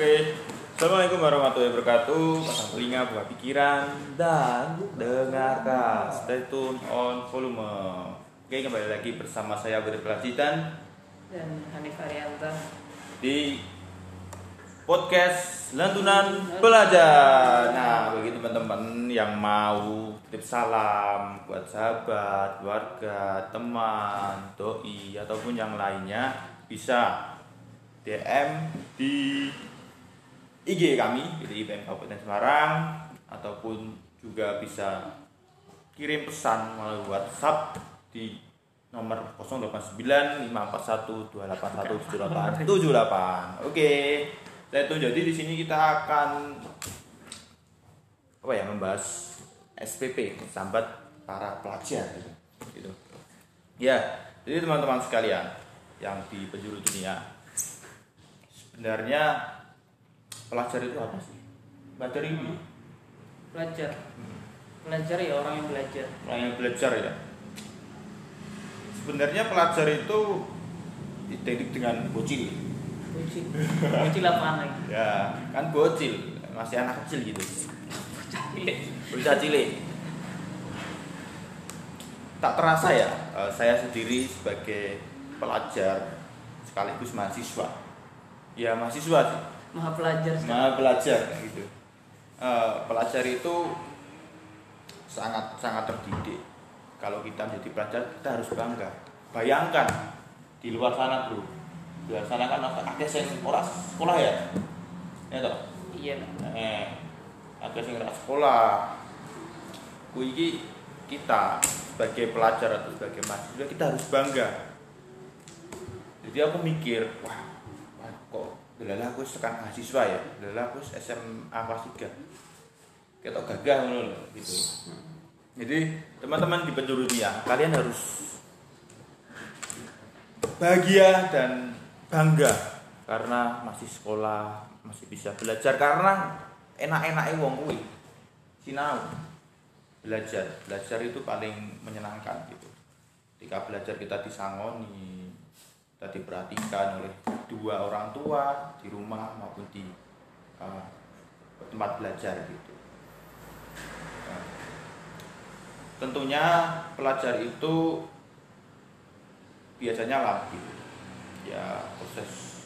Oke, Assalamualaikum warahmatullahi wabarakatuh. Pasang telinga, buka pikiran, dan dengarkan. Stay tune on volume. Oke, kembali lagi bersama saya Budi Pelajitan dan Hanif Arianta di podcast Lantunan Belajar. Nah, bagi teman-teman yang mau titip salam buat sahabat, keluarga, teman, doi ataupun yang lainnya bisa DM di IG kami di IPM Kabupaten Semarang ataupun juga bisa kirim pesan melalui WhatsApp di nomor 089541281778. Oke. Saya itu jadi di sini kita akan apa ya membahas SPP sambat para pelajar gitu. Ya, jadi teman-teman sekalian yang di penjuru dunia sebenarnya pelajar itu apa sih? Pelajar ini belajar belajar ya orang yang belajar orang yang belajar ya. Sebenarnya pelajar itu identik dengan bocil. bocil bocil apaan lagi Ya, kan bocil, masih anak kecil gitu. Cilik. Bocah cilik. Tak terasa ya, eh, saya sendiri sebagai pelajar sekaligus mahasiswa. Ya mahasiswa sih, maha belajar sih. Nah, belajar kayak gitu. Eh, pelajar itu sangat sangat terdidik. Kalau kita menjadi pelajar kita harus bangga. Bayangkan di luar sana bro, di luar sana kan ada yang orang sekolah ya, ya toh. iya Eh, ada yang sekolah. Kuwi iki kita sebagai pelajar atau sebagai mahasiswa kita harus bangga. Jadi aku mikir, wah, delala aku sekarang mahasiswa ya, delala aku SMA kelas 3. Ketok gagah lho gitu. Jadi teman-teman di penjuru dunia, kalian harus bahagia dan bangga karena masih sekolah, masih bisa belajar karena enak-enaknya wong kuwi. Sinau. Belajar, belajar itu paling menyenangkan gitu. Ketika belajar kita disangoni, kita diperhatikan oleh dua orang tua di rumah maupun di uh, tempat belajar gitu. Nah, tentunya pelajar itu biasanya labil ya proses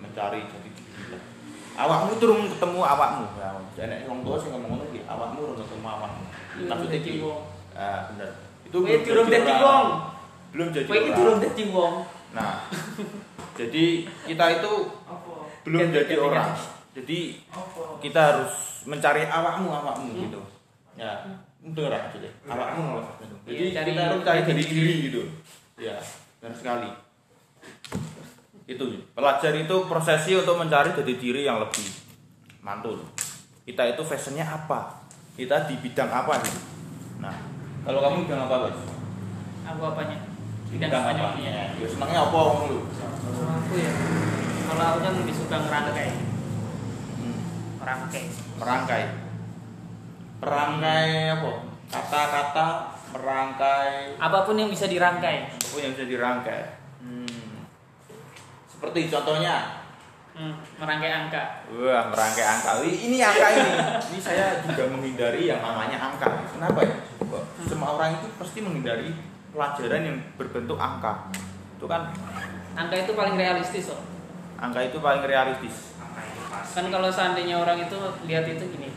mencari jati diri lah awakmu turun ketemu awakmu ya jadi orang tua sih ngomong ngono ki awakmu turun ketemu awakmu Belum maksudnya ki wong. ah bener itu durung dadi orang. wong. belum jadi Kowe iki orang. durung dadi wong nah jadi kita itu apa? belum jadi orang. Jadi apa? kita harus mencari awakmu awakmu Hmm. gitu. Ya itu orang maksudnya awakmu awakmu. jadi Iya, cari- kita harus cari cari diri gitu. Ya benar sekali. Itu pelajar itu prosesi untuk mencari jati diri yang lebih mantul kita itu fashionnya apa? Kita di bidang apa gitu? Nah kalau kamu bidang apa bos? Aku apanya bidang bidang apanya apa ya senangnya apa kamu lu? Kalau aku ya. Kalau aku kan lebih suka ngerangkai. Hmm. merangkai. Merangkai. Merangkai apa? Kata-kata merangkai. Apa pun yang bisa dirangkai. Apa pun yang bisa dirangkai. Hmm. seperti contohnya. Hmm, merangkai angka. Wah merangkai angka. Ini angka ini. Ini saya juga menghindari yang namanya angka. Kenapa ya? Kok semua orang itu pasti menghindari pelajaran yang berbentuk angka. Itu kan angka itu paling realistis loh angka itu paling realistis. Kan kalau seandainya orang itu lihat itu gini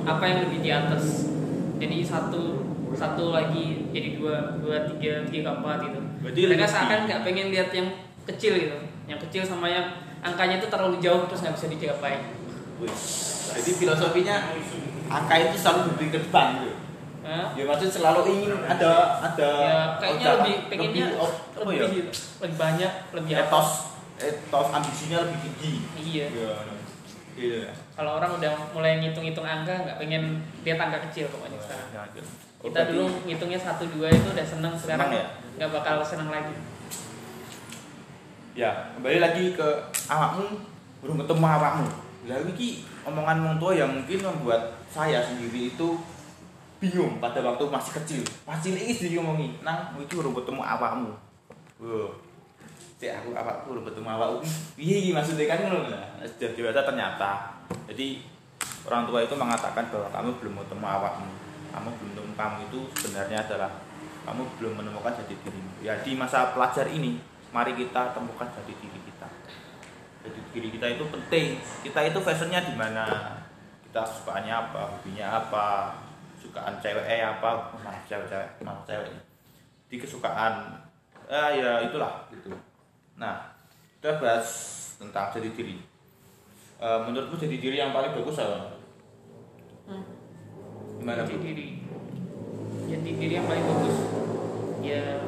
apa yang lebih di atas? Jadi satu satu lagi jadi dua dua tiga tiga keempat gitu. Berarti mereka lebih- seakan nggak pengen lihat yang kecil gitu. Yang kecil sama yang angkanya itu terlalu jauh terus nggak bisa dicapai Wih, jadi filosofinya angka itu selalu ke depan gitu Hah? ya maksud selalu ingin ada ada ya kayaknya lebih pengennya lebih, oh, lebih, ya? lebih banyak lebih apa? Etos etos ambisinya lebih tinggi. Iya. Iya iya. Kalau orang udah mulai ngitung-ngitung angka nggak pengen lihat angka kecil pokoknya sekarang. Ya, gitu. Oh, kita dulu ngitungnya satu dua itu udah seneng sekarang. Seneng ya? nggak bakal seneng lagi. Ya kembali lagi ke awakmu belum ketemu awakmu. Lah ini omongan wong tua yang mungkin membuat saya sendiri itu bingung pada waktu masih kecil. Masih ini sendiri ngomongi nang iki belum ketemu awakmu. Wah. cek aku apa aku belum ketemu awak iya iya maksudnya kan nah, sudah dewasa ternyata. Jadi orang tua itu mengatakan bahwa kamu belum ketemu awakmu. Kamu belum ketemu kamu itu sebenarnya adalah kamu belum menemukan jati dirimu. Ya di masa pelajar ini mari kita temukan jati diri kita. Jati diri kita itu penting. Kita itu fashionnya di mana? Kita sukanya apa hobinya apa sukaan ceweknya apa maaf cewek cewek maaf cewek di kesukaan eh, ya itulah gitu. Nah kita bahas tentang jati diri. Eh, menurutmu jati diri yang paling bagus apa? Hmm. gimana jati Bu? diri. Jati diri yang paling bagus. Ya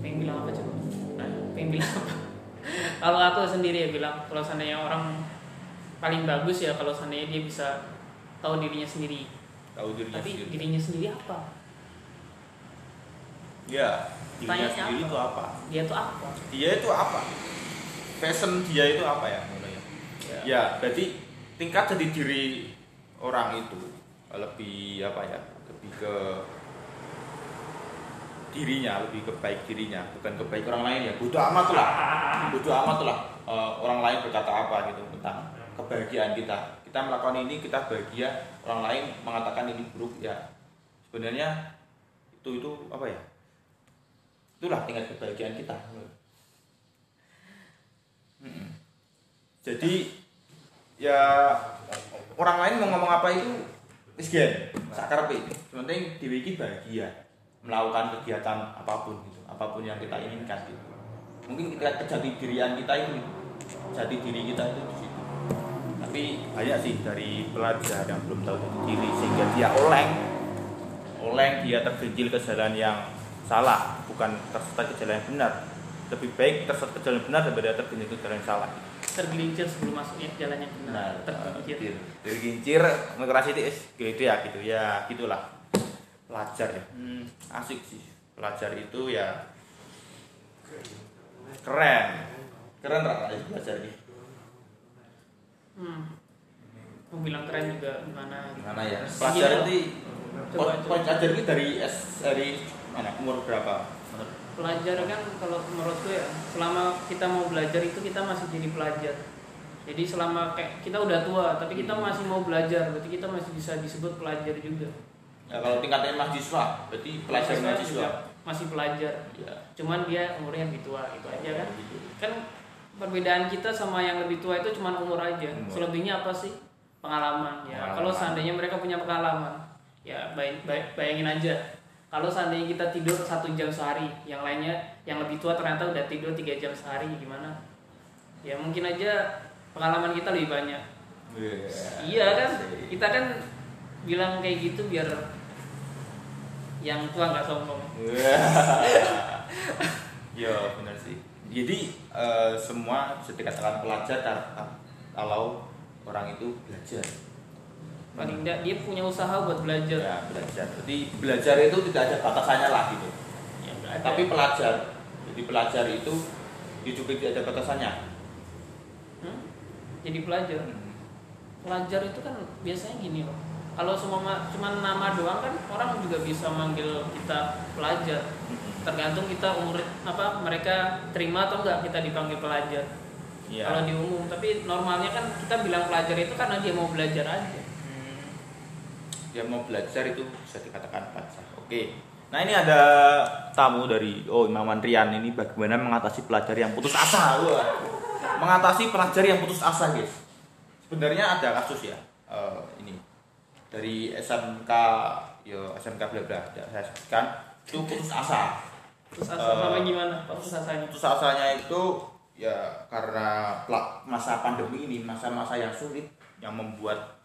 pengen bilang apa coba Nah, pengen bilang apa? Kalau aku sendiri ya bilang kalau seandainya orang paling bagus ya kalau seandainya dia bisa tahu dirinya sendiri tahu dirinya tapi sendiri. dirinya sendiri apa? Ya dirinya Tanyanya sendiri apa? itu apa? Dia tuh apa? Dia itu apa? Fashion dia itu apa ya ya? ya berarti tingkat jati diri orang itu lebih apa ya? Lebih ke dirinya lebih ke baik dirinya bukan ke baik orang lain ya. Bodoh amat lah. Bodoh amat lah eh, orang lain berkata apa gitu tentang kebahagiaan kita kita melakukan ini kita bahagia. Orang lain mengatakan ini buruk ya. Sebenarnya itu itu apa ya? Itulah tingkat kebahagiaan kita. Jadi ya orang lain mau ngomong apa itu miskin sakarepe penting dhewe iki bahagia melakukan kegiatan apa pun gitu apa pun yang kita inginkan gitu. Mungkin kita kejati dirian kita itu jati diri kita itu tapi banyak sih dari pelajar yang belum tahu jati diri sehingga dia oleng. Oleng dia tergelincir ke jalan yang salah bukan tersesat ke jalan yang benar. Lebih baik tersesat ke jalan yang benar daripada tergelincir ke jalan yang salah. Tergelincir sebelum masuknya ke jalan yang benar. Nah, tergelincir. Tergelincir. Migrasi itu gitu ya gitu ya gitulah. Pelajar ya. Hmm, asik sih. Pelajar itu ya keren. Keren rasanya pelajar ini hmm. mau bilang keren juga gimana? Gimana ya? Pelajar Iya. itu Coba, coba. pelajar ini dari S dari mana? Umur berapa? Pelajar kan kalau menurutku ya selama kita mau belajar itu kita masih jadi pelajar. Jadi selama kayak kita udah tua tapi kita masih mau belajar berarti kita masih bisa disebut pelajar juga. Ya, kalau tingkatnya mahasiswa berarti pelajar mahasiswa masih pelajar. Ya cuman dia umurnya lebih tua itu aja kan. Gitu. kan perbedaan kita sama yang lebih tua itu cuma umur aja. Umur. selebihnya apa sih? Pengalaman ya. Pengalaman. kalau seandainya mereka punya pengalaman ya bay- bay- bayangin aja. Kalau seandainya kita tidur satu jam sehari yang lainnya yang lebih tua ternyata udah tidur tiga jam sehari gimana? Ya mungkin aja pengalaman kita lebih banyak. Iya. iya kan? Kita kan bilang kayak gitu biar yang tua nggak sombong. Ya benar sih jadi eh, semua dikatakan pelajar kalau orang itu belajar. Paling enggak dia punya usaha buat belajar. Ya belajar. Jadi belajar itu tidak ada batasannya lah gitu. Ya, tapi pelajar. Jadi pelajar itu juga tidak ada batasannya. Hmm? jadi pelajar. Pelajar itu kan biasanya gini loh kalau semua cuma nama doang kan orang juga bisa manggil kita pelajar. Tergantung kita umur apa mereka terima atau enggak kita dipanggil pelajar. Iya. kalau di umum tapi normalnya kan kita bilang pelajar itu karena dia mau belajar aja. Hmm. dia mau belajar itu bisa dikatakan pelajar oke. Nah ini ada tamu dari oh Imam Rian ini bagaimana mengatasi pelajar yang putus asa. Wah. mengatasi pelajar yang putus asa guys. Sebenarnya ada kasus ya eh, ini dari SMK yo SMK bla bla tidak saya sebutkan. Itu putus asa. Terus asa sama gimana? Putus asanya? putus asanya itu ya karena masa pandemi ini masa-masa yang sulit yang membuat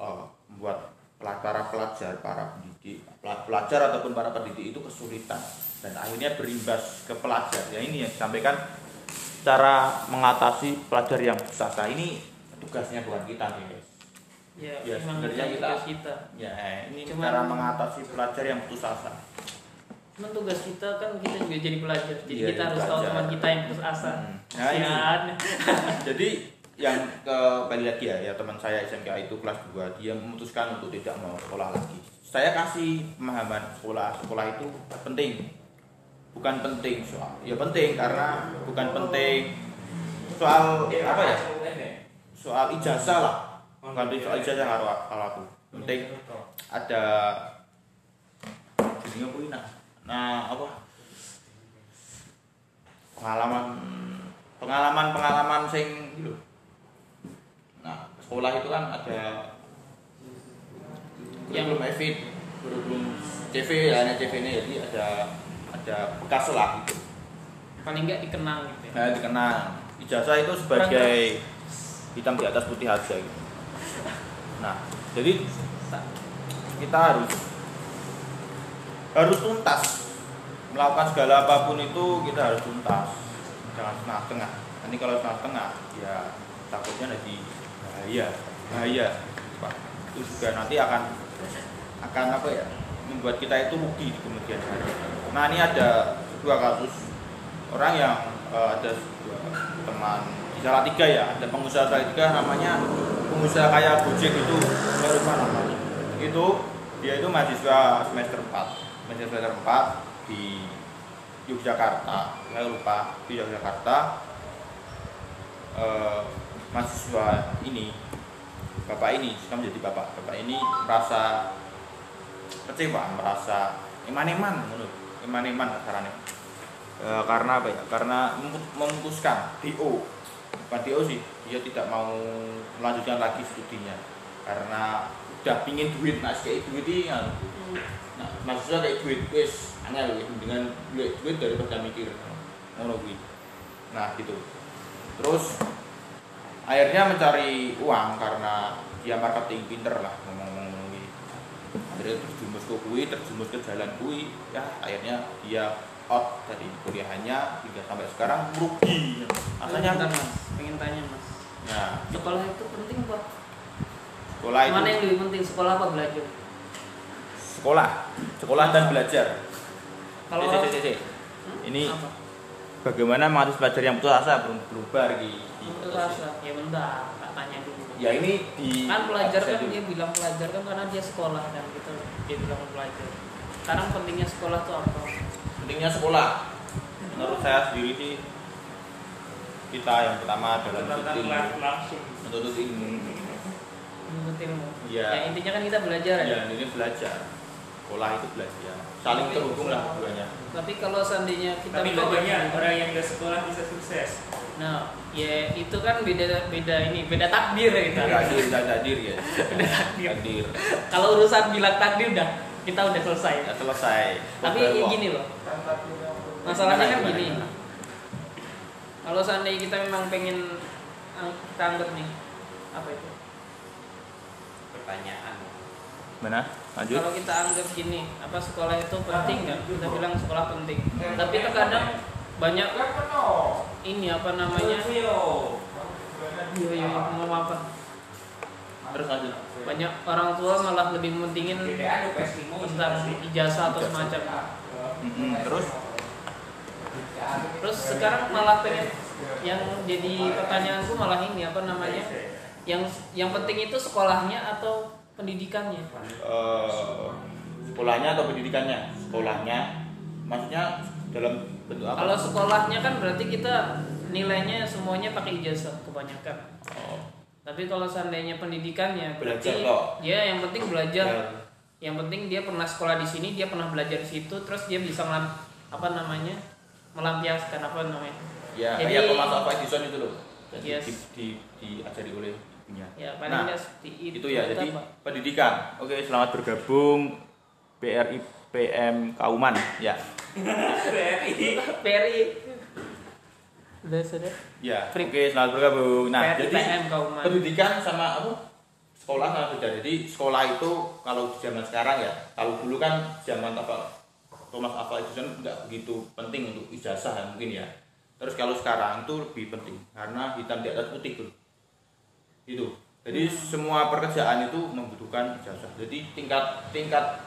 eh, membuat para pelajar para pendidik pela- pelajar ataupun para pendidik itu kesulitan. Dan akhirnya berimbas ke pelajar. Ya ini yang disampaikan cara mengatasi pelajar yang putus asa. Ini tugasnya bukan kita nih guys ya, ya, sebenarnya kita- kita ya ini Cuman- cara mengatasi pelajar yang putus asa cuman tugas kita kan kita juga jadi pelajar jadi Iya, kita harus tahu teman kita yang putus asa Hmm. Nah, ini. Kasihan. Jadi yang ke balik lagi ya, ya teman saya SMK itu kelas 2 dia memutuskan untuk tidak mau sekolah lagi. Saya kasih pemahaman sekolah sekolah itu penting. bukan penting soal ya penting karena bukan penting soal apa ya soal ijazah lah bukan soal ijazah kalau kalau aku. Penting. Ada jadi apa ini nah nah apa? Pengalaman pengalaman pengalaman sing gitu nah sekolah itu kan ada yang belum evit belum CV ya hanya CV ini jadi ada ada bekas lah gitu. Paling nggak dikenang gitu ya. nah dikenal. Ijazah itu sebagai hitam di atas putih aja gitu nah jadi kita harus harus tuntas. Melakukan segala apa pun itu kita harus tuntas. Jangan setengah-tengah. Nanti kalau setengah-tengah ya takutnya jadi bahaya bahaya. Itu juga nanti akan akan apa ya membuat kita itu rugi di kemudian hari. Nah ini ada dua kasus. Orang yang eh, ada teman di Salatiga ya ada pengusaha Salatiga namanya pengusaha kayak Gojek itu saya lupa namanya itu dia itu mahasiswa semester 4 semester semester 4 di Yogyakarta. Saya lupa di Yogyakarta eh, mahasiswa ini bapak ini sudah menjadi bapak. Bapak ini merasa kecewa merasa eman-eman menurut eman-eman caranya e, karena apa ya? Karena memu- memutuskan DO bukan DO sih dia tidak mau melanjutkan lagi studinya. Karena udah pingin duit nah kayak duit ini kan. Nah maksudnya kayak duit wis angel ya. Dengan duit duit daripada mikir. Ngono kuwi. Nah gitu. Terus akhirnya mencari uang karena dia marketing pinter lah ngomong-ngomong akhirnya terjumus ke kuwi terjumus ke jalan kuwi. Ya akhirnya dia out dari kuliahannya hingga sampai sekarang merugi Makanya makanya mas, pengen tanya mas, ya sekolah itu penting apa? sekolah itu Mana yang lebih penting sekolah apa belajar? sekolah sekolah dan belajar Kalau Cek, cek, cek. Hmm? ini apa? bagaimana mahasiswa belajar yang putus asa belum berubah di, di Putus asa. Ya bentar, tak tanya dulu. ya ini di kan pelajar kan dia bilang pelajar kan karena dia sekolah dan gitu dia bilang pelajar. Sekarang pentingnya sekolah tuh apa? Pentingnya sekolah menurut saya sendiri sih kita yang pertama adalah menuntut ilmu langsung menuntut ilmu Menuntut ilmu. Iya. Ya intinya kan kita belajar ya. ya ini belajar sekolah itu belajar saling Tapi- terhubung lah keduanya Tapi kalau seandainya kita tapi kok belajar banyak orang yang udah sekolah bisa sukses Nah, ya itu kan beda beda ini, beda takdir ya kita. takdir takdir ya Udah takdir. takdir Kalau urusan bilang takdir udah kita udah selesai. ya selesai Tapi Udah, ya gini loh. Masalahnya kan gini. Kalau seandainya kita memang pengen kita anggap nih apa itu? pertanyaan mana lanjut Kalau kita anggap gini, apa sekolah itu penting kan? Kita bilang sekolah penting. Tapi terkadang banyak ini apa namanya? Iya iya mau apa? terus lanjut Banyak orang tua malah lebih mentingin tentang ijazah atau semacam. Mm-mm. terus Terus sekarang malah pengen yang jadi pertanyaanku malah ini apa namanya? Yang yang penting itu sekolahnya atau pendidikannya? eh, sekolahnya atau pendidikannya sekolahnya maksudnya dalam bentuk apa Kalau sekolahnya kan berarti kita nilainya semuanya pakai ijazah kebanyakan. oh, Tapi kalau seandainya pendidikannya berarti Belajar kok. ya yang penting belajar. ya. Yang penting dia pernah sekolah di sini, dia pernah belajar di situ, terus dia bisa melam, apa namanya? melampiaskan apa namanya? ya Jadi- kayak Thomas Alva Edison itu loh jadi Yes. di, di, diajari oleh Ya paling nah itu. itu ya jadi apa? pendidikan oke selamat bergabung BRI PM Kauman ya Peri. Udah sudah. ya Free. oke selamat bergabung. Nah jadi pendidikan sama apa sekolah sama beda jadi sekolah itu kalau zaman sekarang ya kalau dulu kan zaman apa Thomas Alva Edison nggak begitu penting untuk ijazah ya, mungkin ya. Terus kalau sekarang itu lebih penting karena hitam di atas putih tuh itu jadi semua pekerjaan itu membutuhkan ijazah. Jadi tingkat tingkat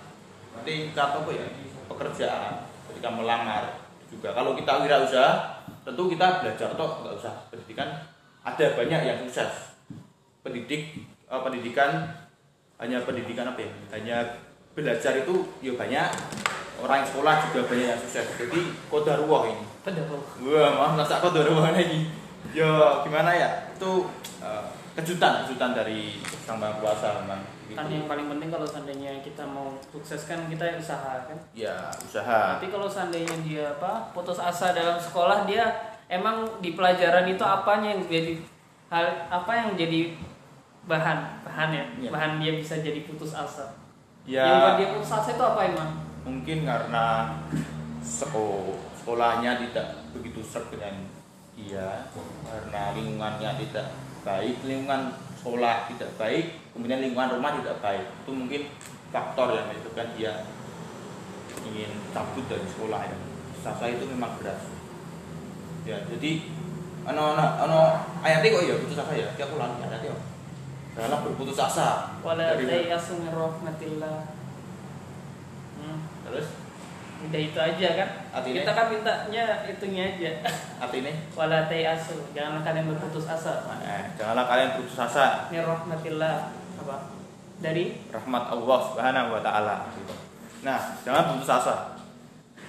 tingkat apa ya pekerjaan ketika melamar juga. Kalau kita wirausaha tentu kita belajar atau nggak usah pendidikan. Ada banyak yang sukses. Pendidik eh, pendidikan hanya pendidikan apa ya? Hanya belajar itu ya banyak. Orang yang sekolah juga banyak yang sukses. Jadi kodarullah ini. Padahal Wah, maaf nggak kodarullah lagi. Ya gimana ya? Itu eh, kejutan kejutan dari sang maha kuasa memang kan Gitu. yang paling penting kalau seandainya kita mau sukses kan kita usaha kan? Ya usaha. Tapi kalau seandainya dia apa putus asa dalam sekolah dia emang di pelajaran itu apanya yang jadi hal apa yang jadi bahan bahan ya Iya. bahan dia bisa jadi putus asa. Ya. Yang buat dia putus asa itu apa emang mungkin karena seko- sekolahnya tidak begitu serp dengan dia karena lingkungannya tidak baik lingkungan sekolah tidak baik kemudian lingkungan rumah tidak baik. Itu mungkin faktor yang menyebabkan dia ingin cabut dari sekolah ya. Sasa itu memang beras ya jadi ano ano ano ayatnya kok ya putus asa ya? Nanti aku lali ayatnya kok dalam berputus asa. Wala Dari- rahmatillah. Hmm. terus udah itu aja kan Artinya? kita kan mintanya itunya aja artinya wala tayasu janganlah kalian berputus asa eh, janganlah kalian berputus asa min rahmatillah apa dari rahmat Allah Subhanahu wa taala gitu. Nah, jangan putus asa.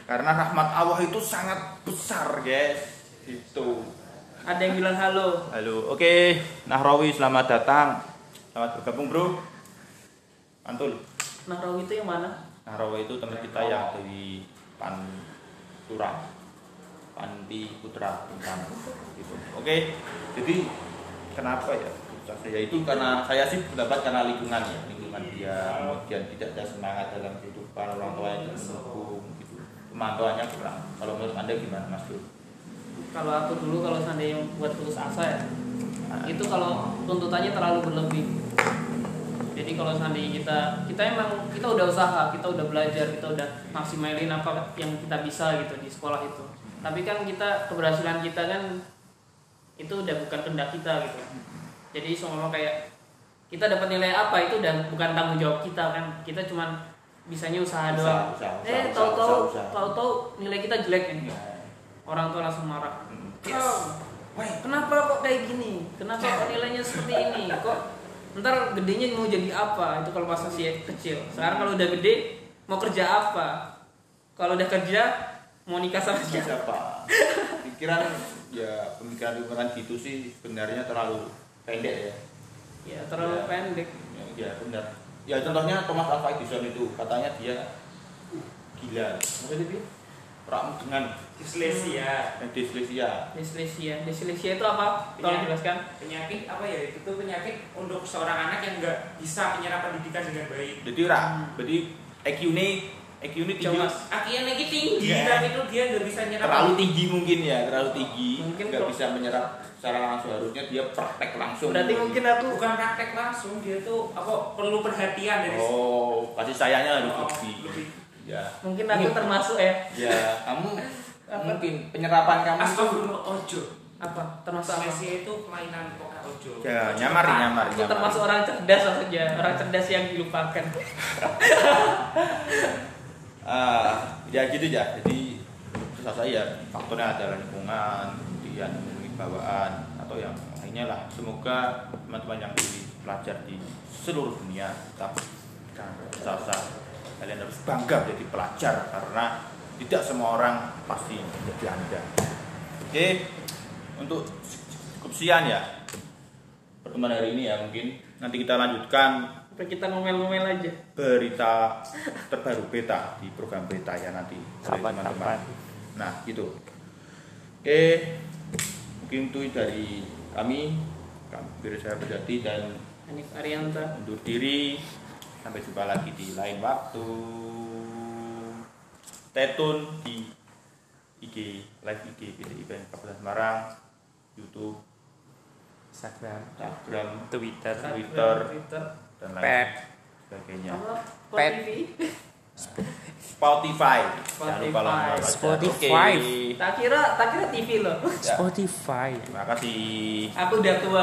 Karena rahmat Allah itu sangat besar, guys. Itu. ada yang bilang halo Halo. Oke, Nahrawi selamat datang. Selamat bergabung, Bro. Mantul. Nahrawi itu yang mana Nahrawi itu teman kita yang dari Pantura. Panti Putra Bintang. gitu. Oke. Jadi kenapa ya? putus asa? Ya itu karena saya sih pendapat karena lingkungan ya, lingkungan dia kemudian tidak ada semangat dalam kehidupan orang tua yang mendukung gitu. Pemantauannya kurang. Kalau menurut Anda gimana, Mas Bro? kalau aku dulu kalau seandainya buat putus asa ya Nah, itu kalau tuntutannya terlalu berlebih jadi kalau seandainya kita kita emang kita udah usaha kita udah belajar kita udah maksimalin apa yang kita bisa gitu di sekolah itu tapi kan kita keberhasilan kita kan itu udah bukan kehendak kita gitu jadi semua kayak kita dapat nilai apa itu udah bukan tanggung jawab kita kan kita cuman bisanya usaha Usaha, doang usaha, usaha, eh tahu-tahu tahu-tahu nilai kita jelek ini Ya. orang tua langsung marah Yes. Kau, kenapa kok kayak gini? Kenapa kok nilainya seperti ini? Kok ntar gedenya mau jadi apa? Itu kalau pas masih kecil. Sekarang kalau udah gede mau kerja apa? Kalau udah kerja mau nikah sama siapa? siapa pikiran ya pemikiran pemikiran gitu sih sebenarnya terlalu pendek ya Ya terlalu Ya. pendek. ya, ya benar ya contohnya Thomas Alva Edison itu katanya dia gila maksudnya dia ramu dengan Disleksia. disleksia Disleksia. Disleksia itu apa? Tolong jelaskan. Penyakit apa ya? Itu tuh penyakit untuk seorang anak yang nggak bisa menyerap pendidikan dengan baik. jadi ra jadi IQ ini IQ ini tinggi. Akhirnya lagi tinggi, Iya. tapi itu dia nggak bisa nyerap. terlalu tinggi mungkin ya terlalu tinggi Mungkin nggak bisa menyerap secara langsung harusnya dia praktek langsung Berarti mungkin aku Bukan praktek langsung, dia tuh apa perlu perhatian dari oh kasih sayangnya harus Oh, lebih. Ya mungkin aku termasuk ya. ya kamu mungkin penyerapan kamu Astagfirullah ojo. Apa? Termasuk apa? Disleksia itu kelainan pokok ojo. ya nyamar nyamar Aku nyamar termasuk orang cerdas saja, orang cerdas yang dilupakan. Ah, ya gitu ya jadi susah saya faktornya adalah lingkungan kemudian mungkin bawaan atau yang lainnya lah semoga teman-teman yang di pelajar di seluruh dunia tetap susah kalian harus bangga menjadi pelajar karena tidak semua orang pasti menjadi anda oke untuk cukup sekian ya pertemuan hari ini ya mungkin nanti kita lanjutkan Apa kita ngomel-ngomel aja? berita terbaru beta di program beta ya nanti Kapan, teman-teman. Nah gitu. Oke, mungkin itu dari kami, kami saya Berjati dan Hanif Arianta. undur diri. Sampai jumpa lagi di lain waktu. Stay tune di IG live IG PDI Event Kabupaten Semarang, YouTube, Instagram, Instagram, Twitter, Twitter. Twitter. dan Pet. lain sebagainya. Apa? Pet. Spotify. Jangan lupa baca. Spotify. Oke. Tak kira, tak kira TV loh. Spotify. Terima kasih. Aku udah tua.